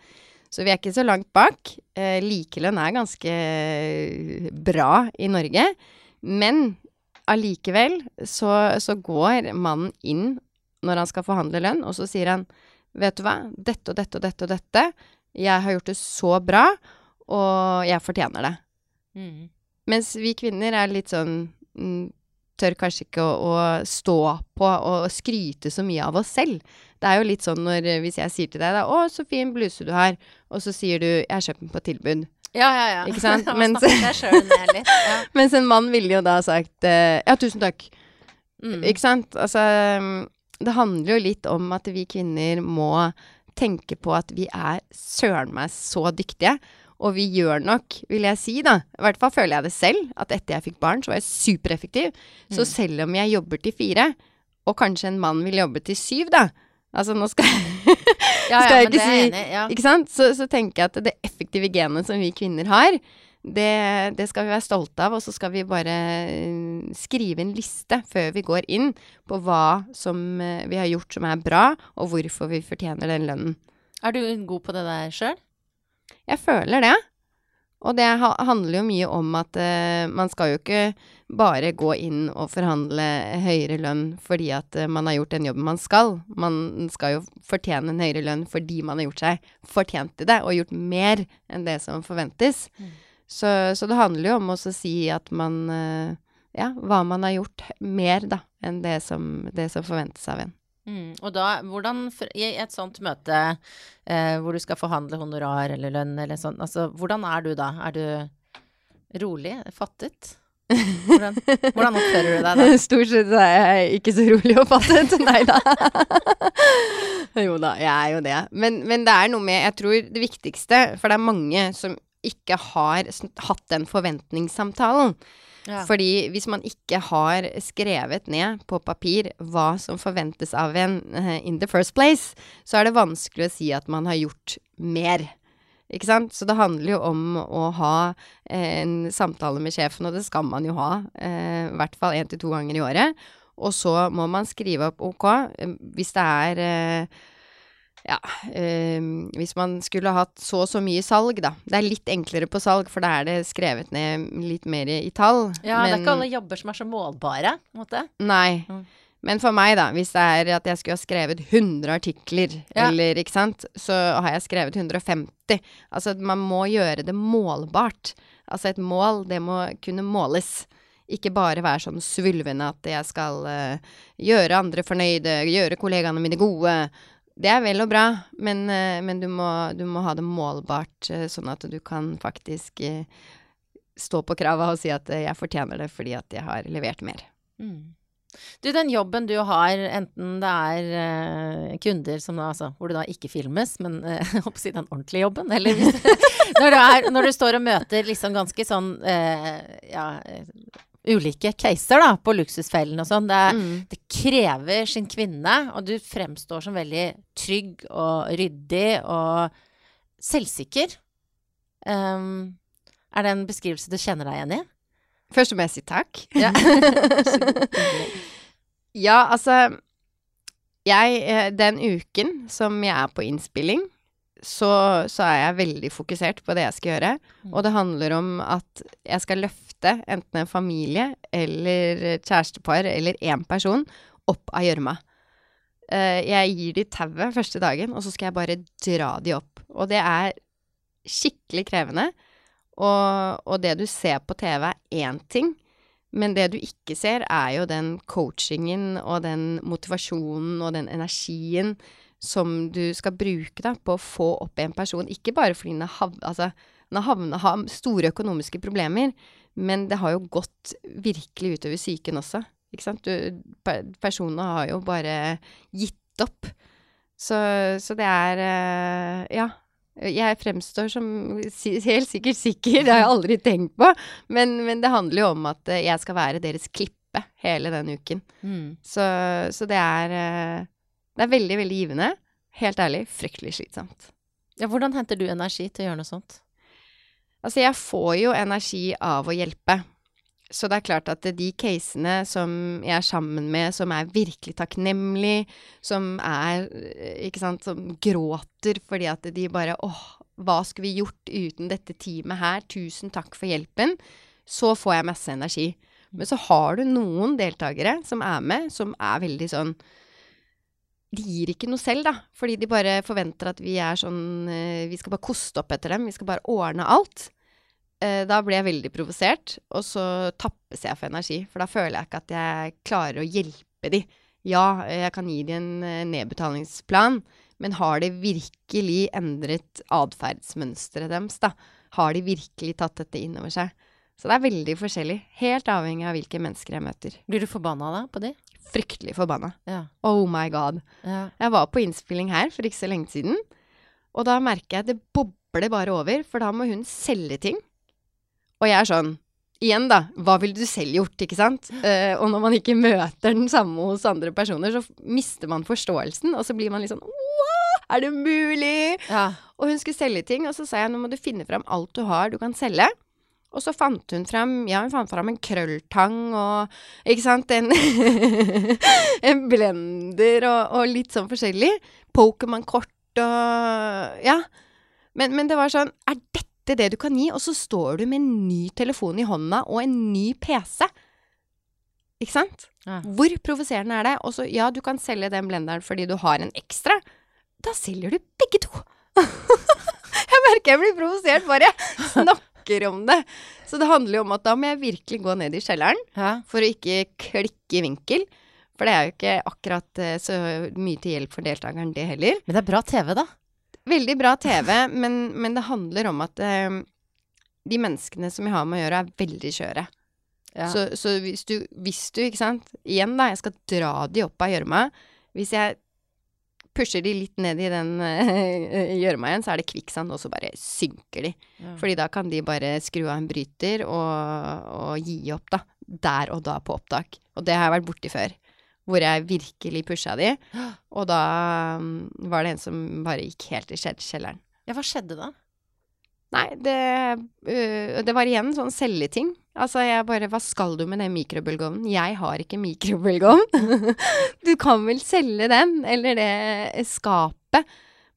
Så vi er ikke så langt bak. Eh, likelønn er ganske bra i Norge. Men allikevel så, så, går mannen inn når han skal forhandle lønn, og så sier han Vet du hva, dette og dette og dette og dette. Jeg har gjort det så bra, og jeg fortjener det. Mm. Mens vi kvinner er litt sånn mm, Tør kanskje ikke å, å, stå på og skryte så mye av oss selv. Det er jo litt sånn når hvis jeg sier til deg da 'Å, så fin bluse du har', og så sier du 'Jeg har kjøpt den på tilbud'. Ja, ja, ja. Ikke sant? Mens, ja. mens en mann ville jo da sagt uh, ja, tusen takk. Mm. Ikke sant? Altså Det handler jo litt om at vi kvinner må tenke på at vi er søren meg så dyktige. Og vi gjør nok, vil jeg si, da, i hvert fall føler jeg det selv, at etter jeg fikk barn, så var jeg supereffektiv. Mm. Så selv om jeg jobber til fire, og kanskje en mann vil jobbe til syv, da, Altså, nå skal, ja, skal jeg ikke si enig, ja. Ikke sant? Så, så, tenker jeg at det effektive genet som vi kvinner har, det, det, skal vi være stolte av. Og så skal vi bare eh, skrive en liste før vi går inn på hva som eh, vi har gjort som er bra, og hvorfor vi fortjener den lønnen. Er du god på det der sjøl? Jeg føler det. Og det handler jo mye om at uh, man skal jo ikke bare gå inn og forhandle høyere lønn fordi at uh, man har gjort den jobben man skal. Man skal jo fortjene en høyere lønn fordi man har gjort seg fortjent til det, og gjort mer enn det som forventes. Mm. Så, så, det handler jo om å si at man uh, Ja, hva man har gjort mer, da, enn det som, det som forventes av en. Mm, og da, hvordan I et sånt møte eh, hvor du skal forhandle honorar eller lønn eller sånn, altså hvordan er du da? Er du rolig? Fattet? Hvordan, hvordan oppfører du deg da? Stort sett er jeg ikke så rolig og fattet. Nei da. jo da, jeg er jo det. Men, men, det er noe med Jeg tror det viktigste, for det er mange som ikke har hatt den forventningssamtalen. Ja. Fordi hvis man ikke har skrevet ned på papir hva som forventes av en uh, in the first place, så er det vanskelig å si at man har gjort mer. Ikke sant? Så det handler jo om å ha eh, en samtale med sjefen, og det skal man jo ha. Eh, I hvert fall én til to ganger i året. Og så må man skrive opp OK, eh, hvis det er eh, ja, øh, hvis man skulle hatt så og så mye salg, da. Det er litt enklere på salg, for da er det skrevet ned litt mer i tall. Ja, men, det er ikke alle jobber som er så målbare, på en måte. Nei. Mm. Men for meg, da, hvis det er at jeg skulle ha skrevet 100 artikler, ja. eller ikke sant, så har jeg skrevet 150. Altså, man må gjøre det målbart. Altså, et mål, det må kunne måles. Ikke bare være sånn svulvende at jeg skal uh, gjøre andre fornøyde, gjøre kollegaene mine gode det er vel og bra, men, eh, men du, må, du, må, ha det målbart, eh, sånn at du kan faktisk eh, stå på krava og si at jeg fortjener det fordi at jeg har levert mer. Mm. Du, den jobben du har, enten det er uh, kunder som da, altså, hvor det da ikke filmes, men uh, håper si den ordentlige jobben, eller når, du er, når, du står og møter liksom ganske sånn uh, ja ulike caser da, på Luksusfellen og sånn. Det, mm. det, krever sin kvinne, og du fremstår som veldig trygg og ryddig og selvsikker. Um, er det en beskrivelse du kjenner deg igjen i? Først må jeg si takk. Ja, ja altså Jeg eh, Den uken som jeg er på innspilling, så, så, er jeg veldig fokusert på det jeg skal gjøre. Mm. Og det handler om at jeg skal løfte enten en familie eller kjærestepar eller én person opp av gjørma. Uh, jeg gir de tauet første dagen, og så skal jeg bare dra de opp. Og det er skikkelig krevende. Og, og det du ser på TV, er én ting, Men det du ikke ser, er jo den coachingen og den motivasjonen og den energien som du skal bruke da, på å få opp en person. Ikke bare fordi den har altså, den har havnet- har store økonomiske problemer, men det har jo gått virkelig utover psyken også. Ikke sant? Du, personene har jo bare gitt opp. Så, så det er eh, Ja. Jeg fremstår som helt sikkert sikker, det har jeg aldri tenkt på. Men, men det handler jo om at jeg skal være deres klippe hele den uken. Mm. Så, så det er eh, Det er veldig, veldig givende. Helt ærlig, fryktelig slitsomt. Ja, hvordan henter du energi til å gjøre noe sånt? Altså, jeg får jo energi av å hjelpe. Så det er klart at de casene som jeg er sammen med, som er virkelig takknemlig, som er eh, Ikke sant, som gråter fordi at de bare åh, hva skulle vi gjort uten dette teamet her? Tusen takk for hjelpen. Så får jeg masse energi. Men så har du noen deltakere som er med, som er veldig sånn de gir ikke noe selv, da. Fordi de bare forventer at vi er sånn eh, Vi skal bare koste opp etter dem. Vi skal bare ordne alt. Eh, da blir jeg veldig provosert, og så tappes jeg for energi. For da føler jeg ikke at jeg klarer å hjelpe de. Ja, jeg kan gi de en eh, nedbetalingsplan, men har de virkelig endret atferdsmønsteret deres, da? Har de virkelig tatt dette inn over seg? Så det er veldig forskjellig. Helt avhengig av hvilke mennesker jeg møter. Blir du forbanna da, på de? Fryktelig forbanna. Ja. Oh my god. ja. Jeg var på innspilling her for ikke så lenge siden, og da merker jeg at det bobler bare over, for da må hun selge ting. Og jeg er sånn Igjen, da. Hva ville du selv gjort, ikke sant? Uh, og når man ikke møter den samme hos andre personer, så mister man forståelsen, og så blir man litt sånn er det mulig? ja. Og hun skulle selge ting, og så sa jeg nå må du finne fram alt du har du kan selge. Og så fant hun fram Ja, hun fant fram en krølltang og Ikke sant? En, en blender og, og litt sånn forskjellig. Pokémon-kort og Ja. Men, men det var sånn Er dette det du kan gi? Og så står du med en ny telefon i hånda og en ny PC. Ikke sant? Ja. Hvor provoserende er det? Og så, ja, du kan selge den blenderen fordi du har en ekstra. Da selger du begge to. jeg merker jeg blir provosert bare jeg snakker om det. Så det handler jo om at da må jeg virkelig gå ned i kjelleren ja. for å ikke klikke i vinkel. For det er jo ikke akkurat eh, så mye til hjelp for deltakeren, det heller. Men det er bra TV, da. Veldig bra TV, men, men det handler om at eh, de menneskene som jeg har med å gjøre, er veldig skjøre. Ja. Så, så hvis, du, hvis du, ikke sant Igjen, da, jeg skal dra de opp av gjørma. Hvis jeg pusher de litt ned i den eh, gjørma igjen, så er det kvikksand, og så bare synker de. Ja. Fordi da kan de bare skru av en bryter og, og gi opp, da. Der og da på opptak. Og det har jeg vært borti før. Hvor jeg virkelig pusha de. Og da um, var det en som bare gikk helt i kjelleren. ja, hva skjedde da? Nei, det, uh, det var igjen sånn selgeting. Altså, jeg bare Hva skal du med den mikrobølgeovnen? Jeg har ikke mikrobølgeovn. du kan vel selge den, eller det skapet.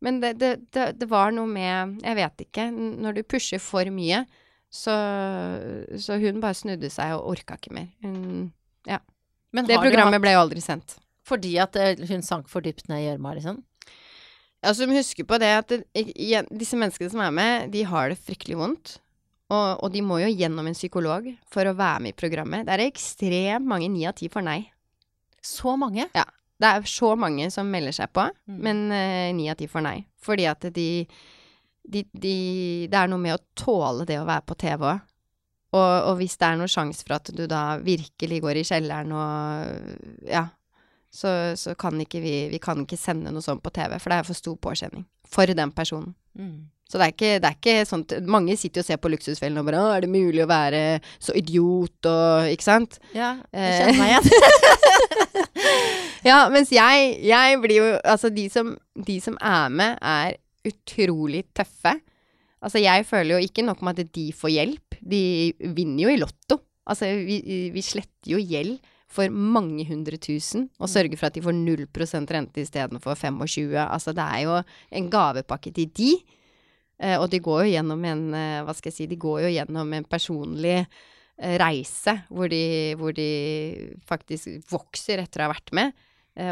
Men det, det, det, var noe med Jeg vet ikke. Når du pusher for mye, så, så hun bare snudde seg og orka ikke mer. Hun, Men det programmet hatt... ble jo aldri sendt. Fordi at eh, hun sank for dypt ned i gjørma, liksom? Altså, men husk på det at det, igjen, disse menneskene som er med, de har det fryktelig vondt. Og, og de må jo gjennom en psykolog for å være med i programmet. Det er ekstremt mange, ni av ti får nei. Så mange? Ja. Det er så mange som melder seg på, Mm. men ni uh, av ti får nei. Fordi at de, de, de Det er noe med å tåle det å være på TV òg. Og, og hvis det er noen sjanse for at du da virkelig går i kjelleren og Ja. Så, så kan ikke vi Vi kan ikke sende noe sånt på TV, for det er for stor påkjenning. For den personen. Mm. Så det er ikke, det er ikke sånn Mange sitter jo og ser på Luksusfellen og bare Å, er det mulig å være så idiot og Ikke sant? Ja, jeg Eh, kjenner meg igjen. Ja, mens jeg, jeg blir jo Altså, de som, de som er med, er utrolig tøffe. Altså, jeg føler jo ikke nok med at de får hjelp. De vinner jo i Lotto. Altså, vi, vi sletter jo gjeld for mange hundre tusen og sørger for at de får 0% rente istedenfor 25. Altså, det er jo en gavepakke til de. Eh, og de går jo gjennom en eh, Hva skal jeg si De går jo gjennom en personlig eh, reise hvor de, hvor de faktisk vokser etter å ha vært med.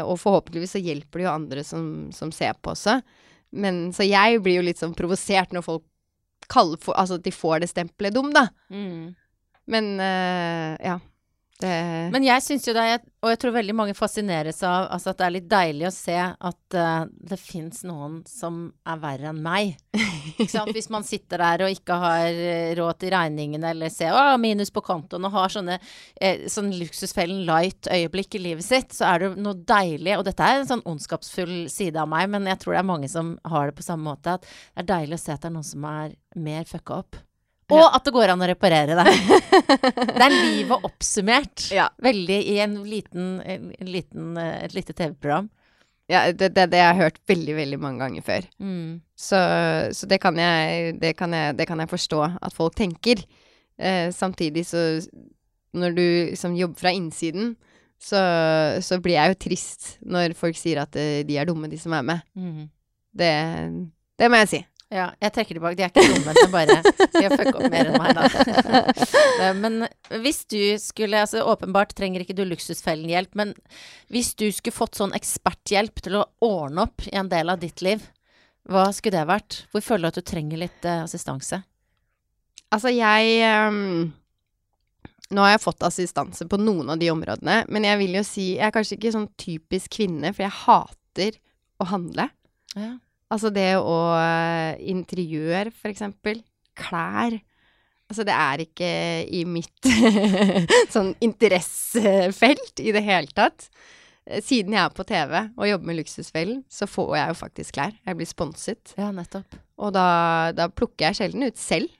Og forhåpentligvis så hjelper det jo andre som, som ser på også. Men så jeg blir jo litt sånn provosert når folk kaller for Altså at de får det stempelet dum, da. Mm. Men uh, ja. Det, Men jeg syns jo det og jeg tror veldig mange fascineres av altså at det er litt deilig å se at uh, det fins noen som er verre enn meg. Hvis man sitter der og ikke har eh, råd til regningene, eller ser å, minus på kontoen, og har sånne eh, sånn luksusfellen light-øyeblikk i livet sitt, så er det noe deilig. Og dette er en sånn ondskapsfull side av meg, men jeg tror det er mange som har det på samme måte. At det er deilig å se at det er noen som er mer fucka opp. Og at det går an å reparere det. Det er livet oppsummert. Ja. Veldig i en liten, en liten, eh, et lite TV-program. ja, det, det, det har jeg hørt veldig, veldig mange ganger før. Mm. Så, så det, kan jeg, det, kan jeg, det kan jeg forstå at folk tenker. Eh, samtidig så Når du liksom jobber fra innsiden, så, så blir jeg jo trist når folk sier at eh, de er dumme, de som er med. Mm. Det, det må jeg si. Ja, jeg trekker tilbake. De er ikke dumme, er bare De har fucka opp mer enn meg, da. Men hvis du skulle Altså, åpenbart trenger ikke du Luksusfellen-hjelp, men hvis du skulle fått sånn eksperthjelp til å ordne opp i en del av ditt liv, hva skulle det vært? Hvor føler du at du trenger litt eh, assistanse? Altså, jeg um Nå har jeg fått assistanse på noen av de områdene, men jeg vil jo si Jeg er kanskje ikke sånn typisk kvinne, for jeg hater å handle. Ja. Altså det å eh, Interiør, for eksempel. Klær. Altså det er ikke i mitt sånn interessefelt i det hele tatt. Eh, Siden jeg er på TV og jobber med Luksusfellen, så får jeg jo faktisk klær. Jeg blir sponset. ja, nettopp. Og da, da plukker jeg sjelden ut selv.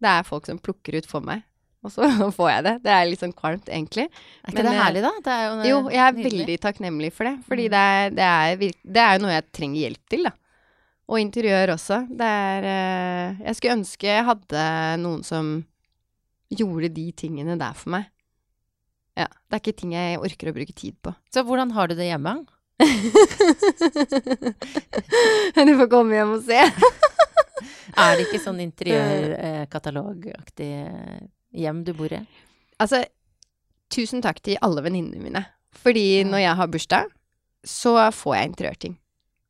Det er folk som plukker ut for meg. Og så får jeg det. Det er litt sånn kvalmt, egentlig. Er ikke Men, det eh, herlig, da? Det jo, Jo, jeg er nydelig. veldig takknemlig for det. Fordi Mm. det, er, det, er det er jo noe jeg trenger hjelp til, da. Og interiør også. Det er eh, Jeg skulle ønske jeg hadde noen som gjorde de tingene der for meg. Ja. Det er ikke ting jeg orker å bruke tid på. Så hvordan har du det hjemme? du får komme hjem og se. Er det ikke sånn interiørkatalogaktig eh, hjem du bor i? Altså, tusen takk til alle venninnene mine. Fordi når jeg har bursdag, så får jeg interiørting.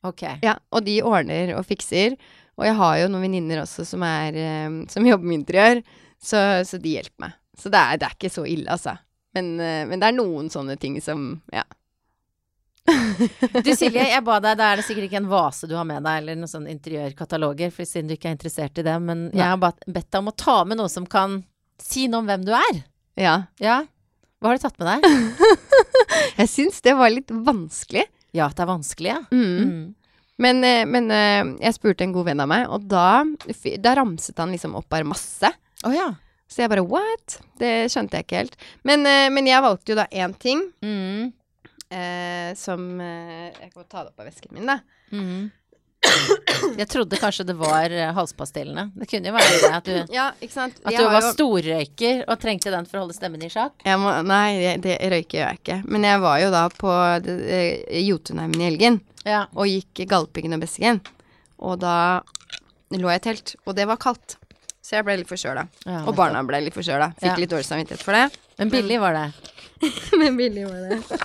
Ok. Ja, og de ordner og fikser. Og jeg har jo noen venninner også som, er, eh, som jobber med interiør, så, så de hjelper meg. Så det er, det er ikke så ille, altså. Men, eh, men det er noen sånne ting som Ja. Du Silje, jeg ba deg, da er det sikkert ikke en vase du har med deg, eller noen sånne interiørkataloger, for siden du ikke er interessert i det, men jeg har bedt deg om å ta med noe som kan si noe om hvem du er. ja. Ja. Hva har du tatt med deg? Jeg syns det var litt vanskelig. Ja, at det er vanskelig, ja. Mm. Mm. Men, eh, men eh, jeg spurte en god venn av meg, og da, da ramset han liksom opp bare masse. Oh, ja. Så jeg bare what? Det skjønte jeg ikke helt. Men, eh, men jeg valgte jo da én ting Mm. eh, som Jeg kan ta det opp av vesken min, da. Mm. Jeg trodde kanskje det var eh, halspastillene. Det kunne jo være det at du, Ja, at du var jo- storrøyker og trengte den for å holde stemmen i sjakk. Må, nei, det, røyker jeg ikke. Men jeg var jo da på eh, Jotunheimen i helgen Ja. og gikk Galdhøpiggen og Bessingen. Og da lå jeg i telt, og det var kaldt. Så jeg ble litt forkjøla. Ja, Og barna ble litt forkjøla. Fikk litt dårlig samvittighet for det. Men billig var det. Men billig var det.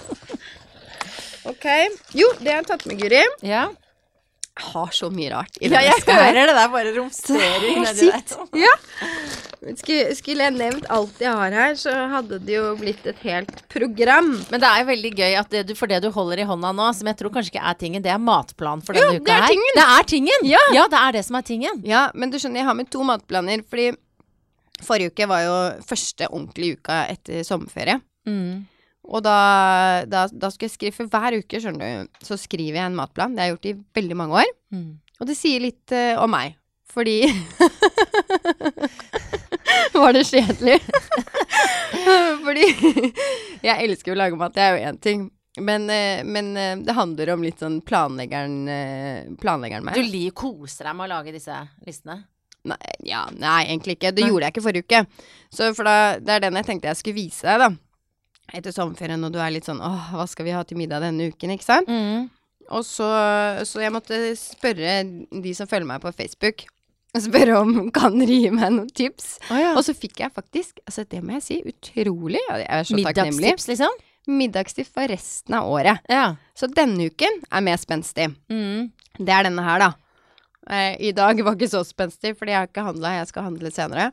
ok. Jo, det har jeg tatt med, Guri. Ja. Jeg har så mye rart i Ja, denne jeg veska her. hører det der bare romstering nedi der. Ja. Skulle, jeg nevnt alt jeg har her, så hadde det jo blitt et helt program. Men det er jo veldig gøy at det du, for det du holder i hånda nå, som jeg tror kanskje ikke er tingen, det er matplan for denne Jo, uka det er her. tingen. Det er tingen! Ja. ja, det er det som er tingen. Ja, men du skjønner, jeg har med to matplaner, fordi forrige uke var jo første ordentlige uka etter sommerferie. Mm. Og da, da, da skulle jeg skrive, for hver uke, skjønner du, så skriver jeg en matplan. Det har jeg gjort i veldig mange år. Mm. Og det sier litt uh, om meg, fordi Var det kjedelig? fordi jeg elsker å lage mat, det er jo én ting. Men, eh, men eh, det handler om litt sånn planleggeren, planleggeren meg. Du liker, koser deg med å lage disse listene. Nei, ja, nei, egentlig ikke. Det Nei. gjorde jeg ikke forrige uke. Så for da, det er den jeg tenkte jeg skulle vise deg, da. Etter sommerferien, og du er litt sånn åh, hva skal vi ha til middag denne uken, ikke sant? Mm. Og så, så jeg måtte spørre de som følger meg på Facebook, spørre om kan dere gi meg noen tips. Oh, ja. Og så fikk jeg faktisk, altså det må jeg si, utrolig, jeg er så takknemlig, Middagstips, liksom? middagstips for resten av året. Ja. Så denne uken er mer spenstig. Mm. Det er denne her, da. Eh, I dag var ikke så spenstig, fordi jeg har ikke handla, jeg skal handle senere.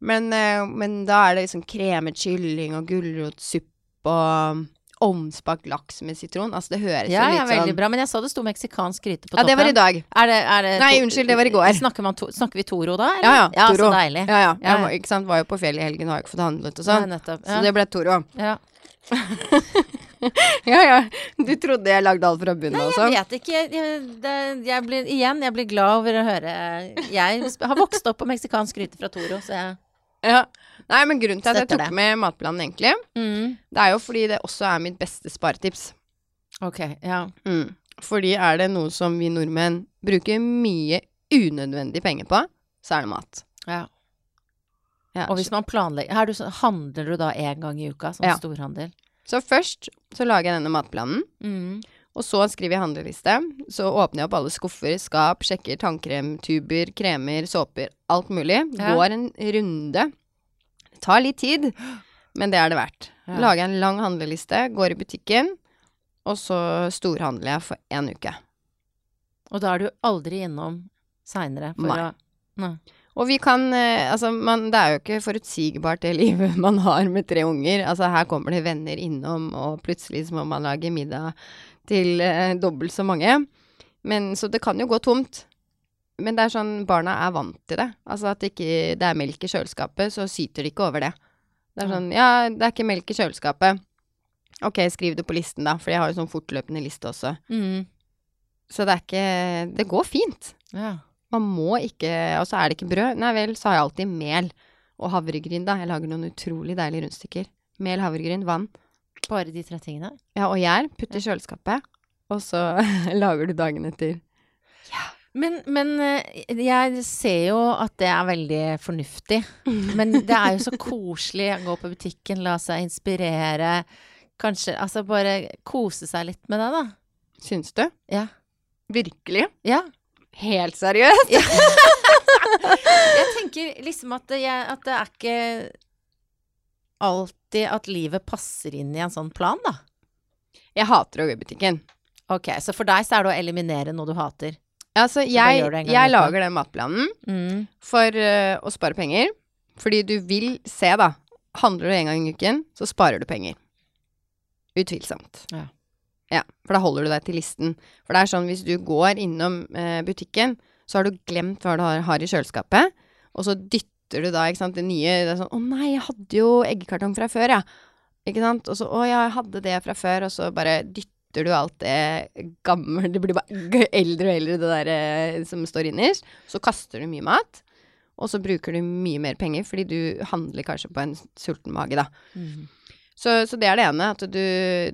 Men, eh, men da er det liksom kremet kylling og gulrotsuppe og omspakt laks med sitron. Altså det høres Ja, jo ja, litt veldig sånn bra. Men jeg så det sto meksikansk gryte på toppen. Ja, det var i dag. Er det, er det Nei, unnskyld, det var i går. Snakker, man to, snakker vi Toro da, eller? Ja, ja, ja Toro. Så deilig. Ja, ja. Ja, Jeg var, ikke sant? var jo på fjellet i helgen, har jo ikke fått handlet og Ja, sånn. nettopp. Så det ble Toro. ja. Ja, ja. Du trodde jeg lagde alt fra bunnen av sånn? Jeg vet ikke. Jeg, det, jeg blir, igjen, jeg blir glad over å høre Jeg har vokst opp på meksikansk gryte fra Toro, så jeg Ja. Nei, men grunnen til at jeg Støtter tok det. med matplanen, egentlig, mm. det er jo fordi det også er mitt beste sparetips. Ok, ja. Mm. Fordi er det noe som vi nordmenn bruker mye unødvendig penger på, så er det mat. ja. Ja, Og hvis man planlegger er du Handler du da én gang i uka, sånn Ja. storhandel? Så først så lager jeg denne matplanen, Mm. Og så skriver jeg handleliste. Så åpner jeg opp alle skuffer, skap, sjekker tannkremtuber, kremer, såper, alt mulig. Ja. Går en runde. Det tar litt tid, men det er det verdt. Ja. Lager en lang handleliste, går i butikken, og så storhandler jeg for én uke. Og da er du aldri innom seinere for Nei. å Nei. Og vi kan eh, Altså, man, det er jo ikke forutsigbart det livet man har med tre unger. Altså, her kommer det venner innom, og plutselig så må man lage middag til eh, dobbelt så mange. Men Så det kan jo gå tomt. Men det er sånn, barna er vant til det. Altså at det ikke det er melk i kjøleskapet, så syter de ikke over det. Det er sånn Ja, det er ikke melk i kjøleskapet. Ok, skriv det på listen, da, for jeg har jo sånn fortløpende liste også. Mm. Så det er ikke Det går fint. Ja. Man må ikke Og så er det ikke brød. Nei vel, så har jeg alltid mel og havregryn, da. Jeg lager noen utrolig deilige rundstykker. Mel, havregryn, vann. Bare de tre tingene? Ja, og gjær. Putt i kjøleskapet. Og så lager du dagen etter. Men, men eh, jeg ser jo at det er veldig fornuftig. Men det er jo så koselig å gå på butikken, la seg inspirere. Kanskje Altså bare kose seg litt med det, da. Syns du? Ja. Virkelig? Ja. Helt seriøst? Jeg tenker liksom at jeg, at det er ikke alltid at livet passer inn i en sånn plan, da. Jeg hater å gå i butikken. Ok, så for deg så er det å eliminere noe du hater. Altså, jeg, jeg lager den matplanen Mm. for uh, å spare penger. Fordi du vil se, da. Handler du en gang i uken, så sparer du penger. Utvilsomt. Ja. Ja, for da holder du deg til listen. For det er sånn hvis du går innom uh, butikken, så har du glemt hva du har, har i kjøleskapet, og så dytter du da, ikke sant, det nye Det er sånn 'Å nei, jeg hadde jo eggekartong fra før, ja'. Ikke sant? Og så 'Å ja, jeg hadde det fra før', og så bare dytter du alt det gamle Det blir bare eldre og eldre, det der eh, som står innerst. Så kaster du mye mat, og så bruker du mye mer penger fordi du handler kanskje på en sulten mage, da. Mm. Så, så det er det ene, at du,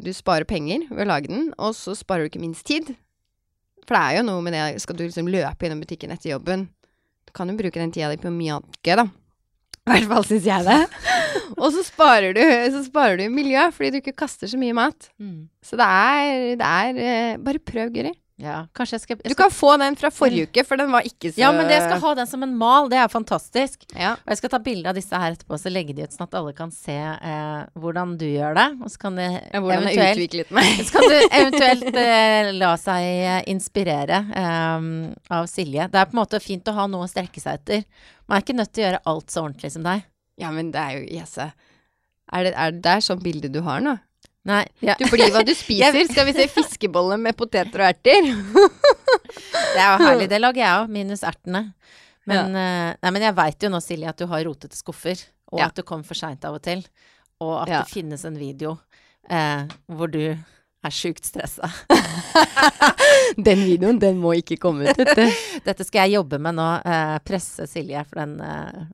du sparer penger ved å lage den, og så sparer du ikke minst tid. For det er jo noe med det, skal du liksom løpe innom butikken etter jobben, du kan jo bruke den tida di på mye annet gøy, da. I hvert fall syns jeg det. og så sparer du, så sparer du miljø, fordi du ikke kaster så mye mat. Mm. Så det er, det er eh, Bare prøv, Guri. Ja, kanskje jeg skal, jeg Du kan få den fra forrige uke, for den var ikke så Ja, men jeg skal ha den som en mal, det er fantastisk. Ja. Og jeg skal ta bilde av disse her etterpå, så legge de ut sånn at alle kan se eh, hvordan du gjør det. Og så kan de Ja, Hvordan jeg eventuelt utviklet meg. Så kan du eventuelt eh, la seg eh, inspirere eh, av Silje. Det er på en måte fint å ha noe å strekke seg etter. Man er ikke nødt til å gjøre alt så ordentlig som deg. Ja, men det er jo Jesse. Er det, er det der sånn bilde du har nå? Nei. Ja. Du blir hva du spiser. Skal vi se fiskebolle med poteter og erter? Det er jo herlig. Det lager jeg òg, minus ertene. Men, eh, nei, men jeg veit jo nå, Silje, at du har rotete skuffer, og Ja. at du kom for seint av og til. Og at Ja. det finnes en video eh, hvor du er sjukt stressa. Den videoen, den må ikke komme ut. Dette skal jeg jobbe med nå. Eh, presse Silje for den eh,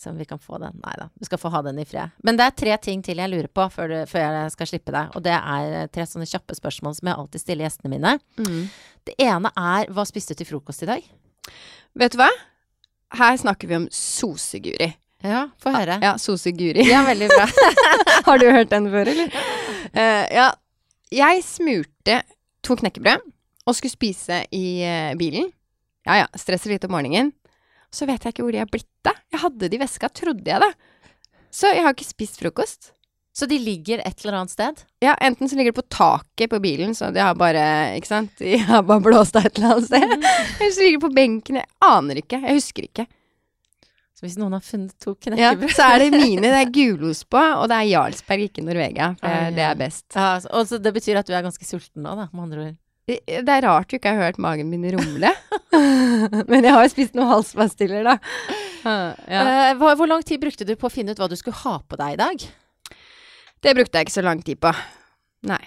Så vi kan få den. Nei da, du skal få ha den i fred. Men det er tre ting til jeg lurer på før, du, før jeg skal slippe deg. Og det er eh, tre sånne kjappe spørsmål som jeg alltid stiller gjestene mine. Mm. Det ene er hva spiste du til frokost i dag? Vet du hva? Her snakker vi om soseguri. Ja, få høre. Ja, soseguri. Ja, veldig bra. Har du hørt den før, eller? Uh, ja. Jeg smurte to knekkebrød og skulle spise i uh, bilen. Ja ja, stresser litt om morgenen. Så vet jeg ikke hvor de har blitt av. Jeg hadde de i veska, trodde jeg det. Så jeg har ikke spist frokost. Så de ligger et eller annet sted? Ja, enten så ligger de på taket på bilen, så de har bare, ikke sant, de har bare blåst av et eller annet sted. Eller så ligger de på benken, jeg aner ikke, jeg husker ikke. Så hvis noen har funnet to Ja, så er det mine. Det er gulost på, og det er Jarlsberg, ikke Norvegia. For Ah, det er best. ja, altså, Og så det betyr at du er ganske sulten nå, da, med andre ord. Det det er rart du ikke har hørt magen min rumle. Men jeg har jo spist noen halspastiller, da. Ja. Eh, hvor lang tid brukte du på å finne ut hva du skulle ha på deg i dag? Det brukte jeg ikke så lang tid på. Nei.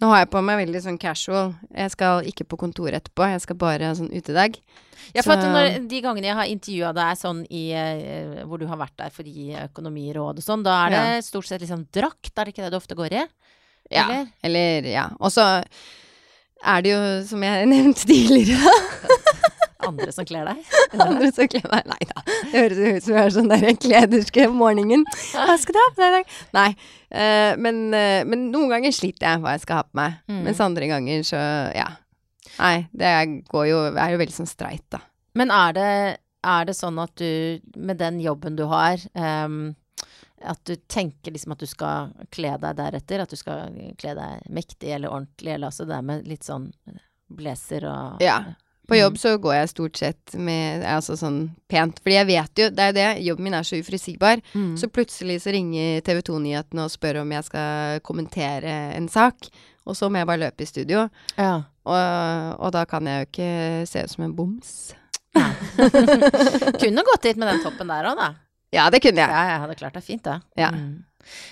Nå har jeg på meg veldig sånn casual. Jeg skal ikke på kontoret etterpå, jeg skal bare ha sånn utedag. Ja, for når, De gangene jeg har intervjua deg sånn i, eh, hvor du har vært der for å gi økonomiråd og sånn, da er det stort sett liksom drakt, er det ikke det du ofte går i? Ja. Eller? Eller, ja. Og så er det jo, som jeg nevnte tidligere, Andre som kler deg? andre som kler meg Nei da. Det høres ut som jeg er sånn der klederske om morgenen. Hva skal du ha på deg i dag? Nei. Uh, men, uh, men noen ganger sliter jeg hva jeg skal ha på meg. Mm. Mens andre ganger så, ja. Nei, det går jo er jo veldig sånn streit, da. Men er det, er det sånn at du, med den jobben du har, ehm, at du tenker liksom at du skal kle deg deretter? At du skal kle deg mektig eller ordentlig, eller altså det der med litt sånn blazer og Ja. På Mm. jobb så går jeg stort sett med altså sånn pent, fordi jeg vet jo, det er det, jobben min er så uforutsigbar. Mm. Så plutselig så ringer TV 2-nyhetene og spør om jeg skal kommentere en sak, og så må jeg bare løpe i studio. Ja. Og, og da kan jeg jo ikke se ut som en boms. Kunne gått dit med den toppen der òg, da. Ja, det kunne jeg. Ja, jeg. hadde klart det fint, da. Ja. Mm.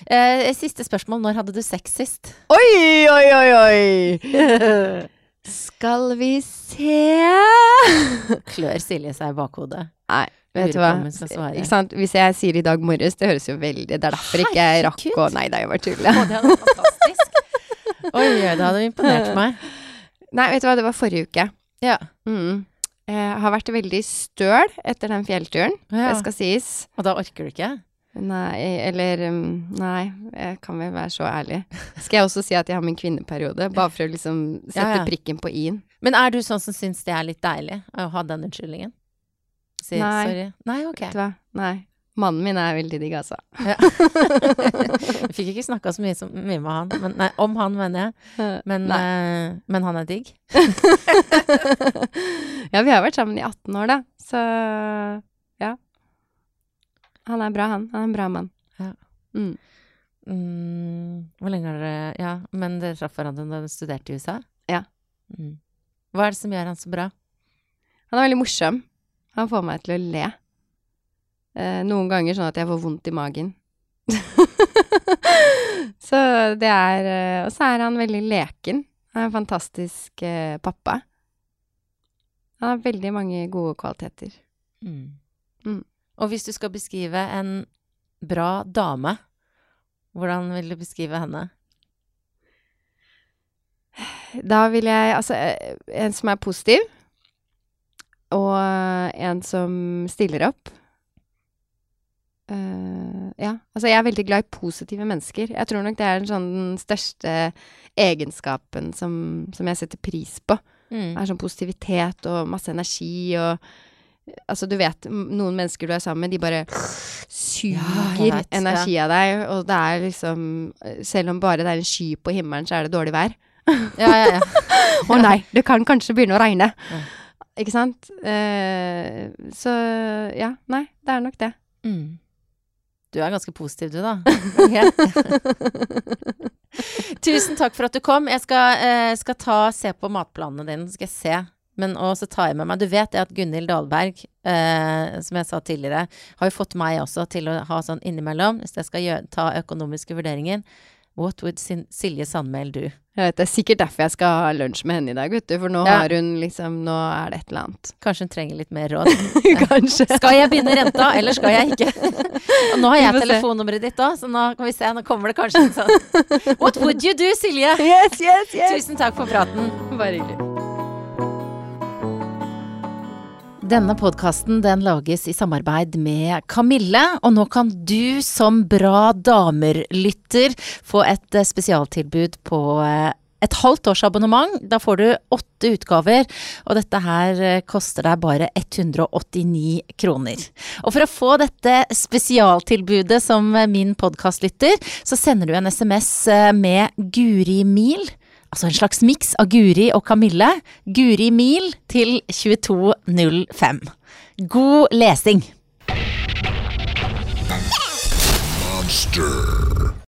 Eh, siste spørsmål. Når hadde du sex sist? Oi, oi, oi, oi! Skal vi se Klør Silje seg i bakhodet. Nei, vet du hva. Ikke sant? Hvis jeg sier i dag morges, det høres jo veldig Det er derfor ikke jeg rakk å Nei da, jeg bare Å, tuller. det hadde vært fantastisk. Oi, det hadde imponert meg. Nei, vet du hva, det var forrige uke. Ja. Mm. Jeg har vært veldig støl etter den fjellturen, ja. det skal sies. Og da orker du ikke? Nei, eller um, Nei, jeg kan vel være så ærlig. Skal jeg også si at jeg har min kvinneperiode, bare for å liksom sette Ja, ja. prikken på i-en? Men er du sånn som syns det er litt deilig å ha den unnskyldningen? Si Nei. sorry. Nei, ok. Nei. Mannen min er veldig digg, altså. Jeg fikk ikke snakka så mye, som, mye med han. Men, nei, om han, mener jeg. Men, eh, men han er digg. ja, vi har vært sammen i 18 år, da. Så ja. Han er bra, han. Han er en bra mann. Ja. Mm. Mm, hvor lenge har dere Ja, men dere traff hverandre da dere studerte i USA? Ja. Mm. Hva er det som gjør han så bra? Han er veldig morsom. Han får meg til å le. Eh, noen ganger sånn at jeg får vondt i magen. så det er eh, Og så er han veldig leken. Han er en fantastisk eh, pappa. Han har veldig mange gode kvaliteter. Mm. Mm. Og hvis du skal beskrive en bra dame, hvordan vil du beskrive henne? Da vil jeg Altså, en som er positiv, og en som stiller opp. Eh, ja. Altså, jeg er veldig glad i positive mennesker. Jeg tror nok det er den sånn den største egenskapen som, som jeg setter pris på. Mm. Er sånn positivitet og masse energi og Altså, du vet, noen mennesker du er sammen med, de bare suger Ja, energi av deg, og det er liksom Selv om bare det er en sky på himmelen, så er det dårlig vær. Ja, ja, ja. Å nei, det kan kanskje begynne å regne. Ja. Ikke sant? Uh, så ja, nei, det er nok det. Mm. Du er ganske positiv, du, da. Tusen takk for at du kom. Jeg skal, eh, skal ta, se på matplanene dine, så skal jeg se. Men også tar jeg med meg Du vet det at Gunhild Dahlberg, eh, som jeg sa tidligere, har jo fått meg også til å ha sånn innimellom, hvis jeg skal gjøre, ta økonomiske vurderinger. What would Silje Sandmæl do? Jeg vet, Det er sikkert derfor jeg skal ha lunsj med henne i dag, vet du. For nå Ja. har hun liksom Nå er det et eller annet. Kanskje hun trenger litt mer råd. Kanskje. Skal jeg begynne renta, eller skal jeg ikke? Og nå har jeg telefonnummeret ditt òg, så nå kan vi se. Nå kommer det kanskje en sånn What would you do, Silje? Yes, yes, yes! Tusen takk for praten. Bare hyggelig. Denne podkasten den lages i samarbeid med Kamille, og nå kan du som Bra damer-lytter få et eh, spesialtilbud på eh, et halvt års abonnement. Da får du åtte utgaver, og dette her eh, koster deg bare 189 kroner. Og for å få dette spesialtilbudet som min podkastlytter, så sender du en SMS med Guri Mil. Altså en slags miks av Guri og Kamille. Guri Mil til 22.05. God lesing! Monster.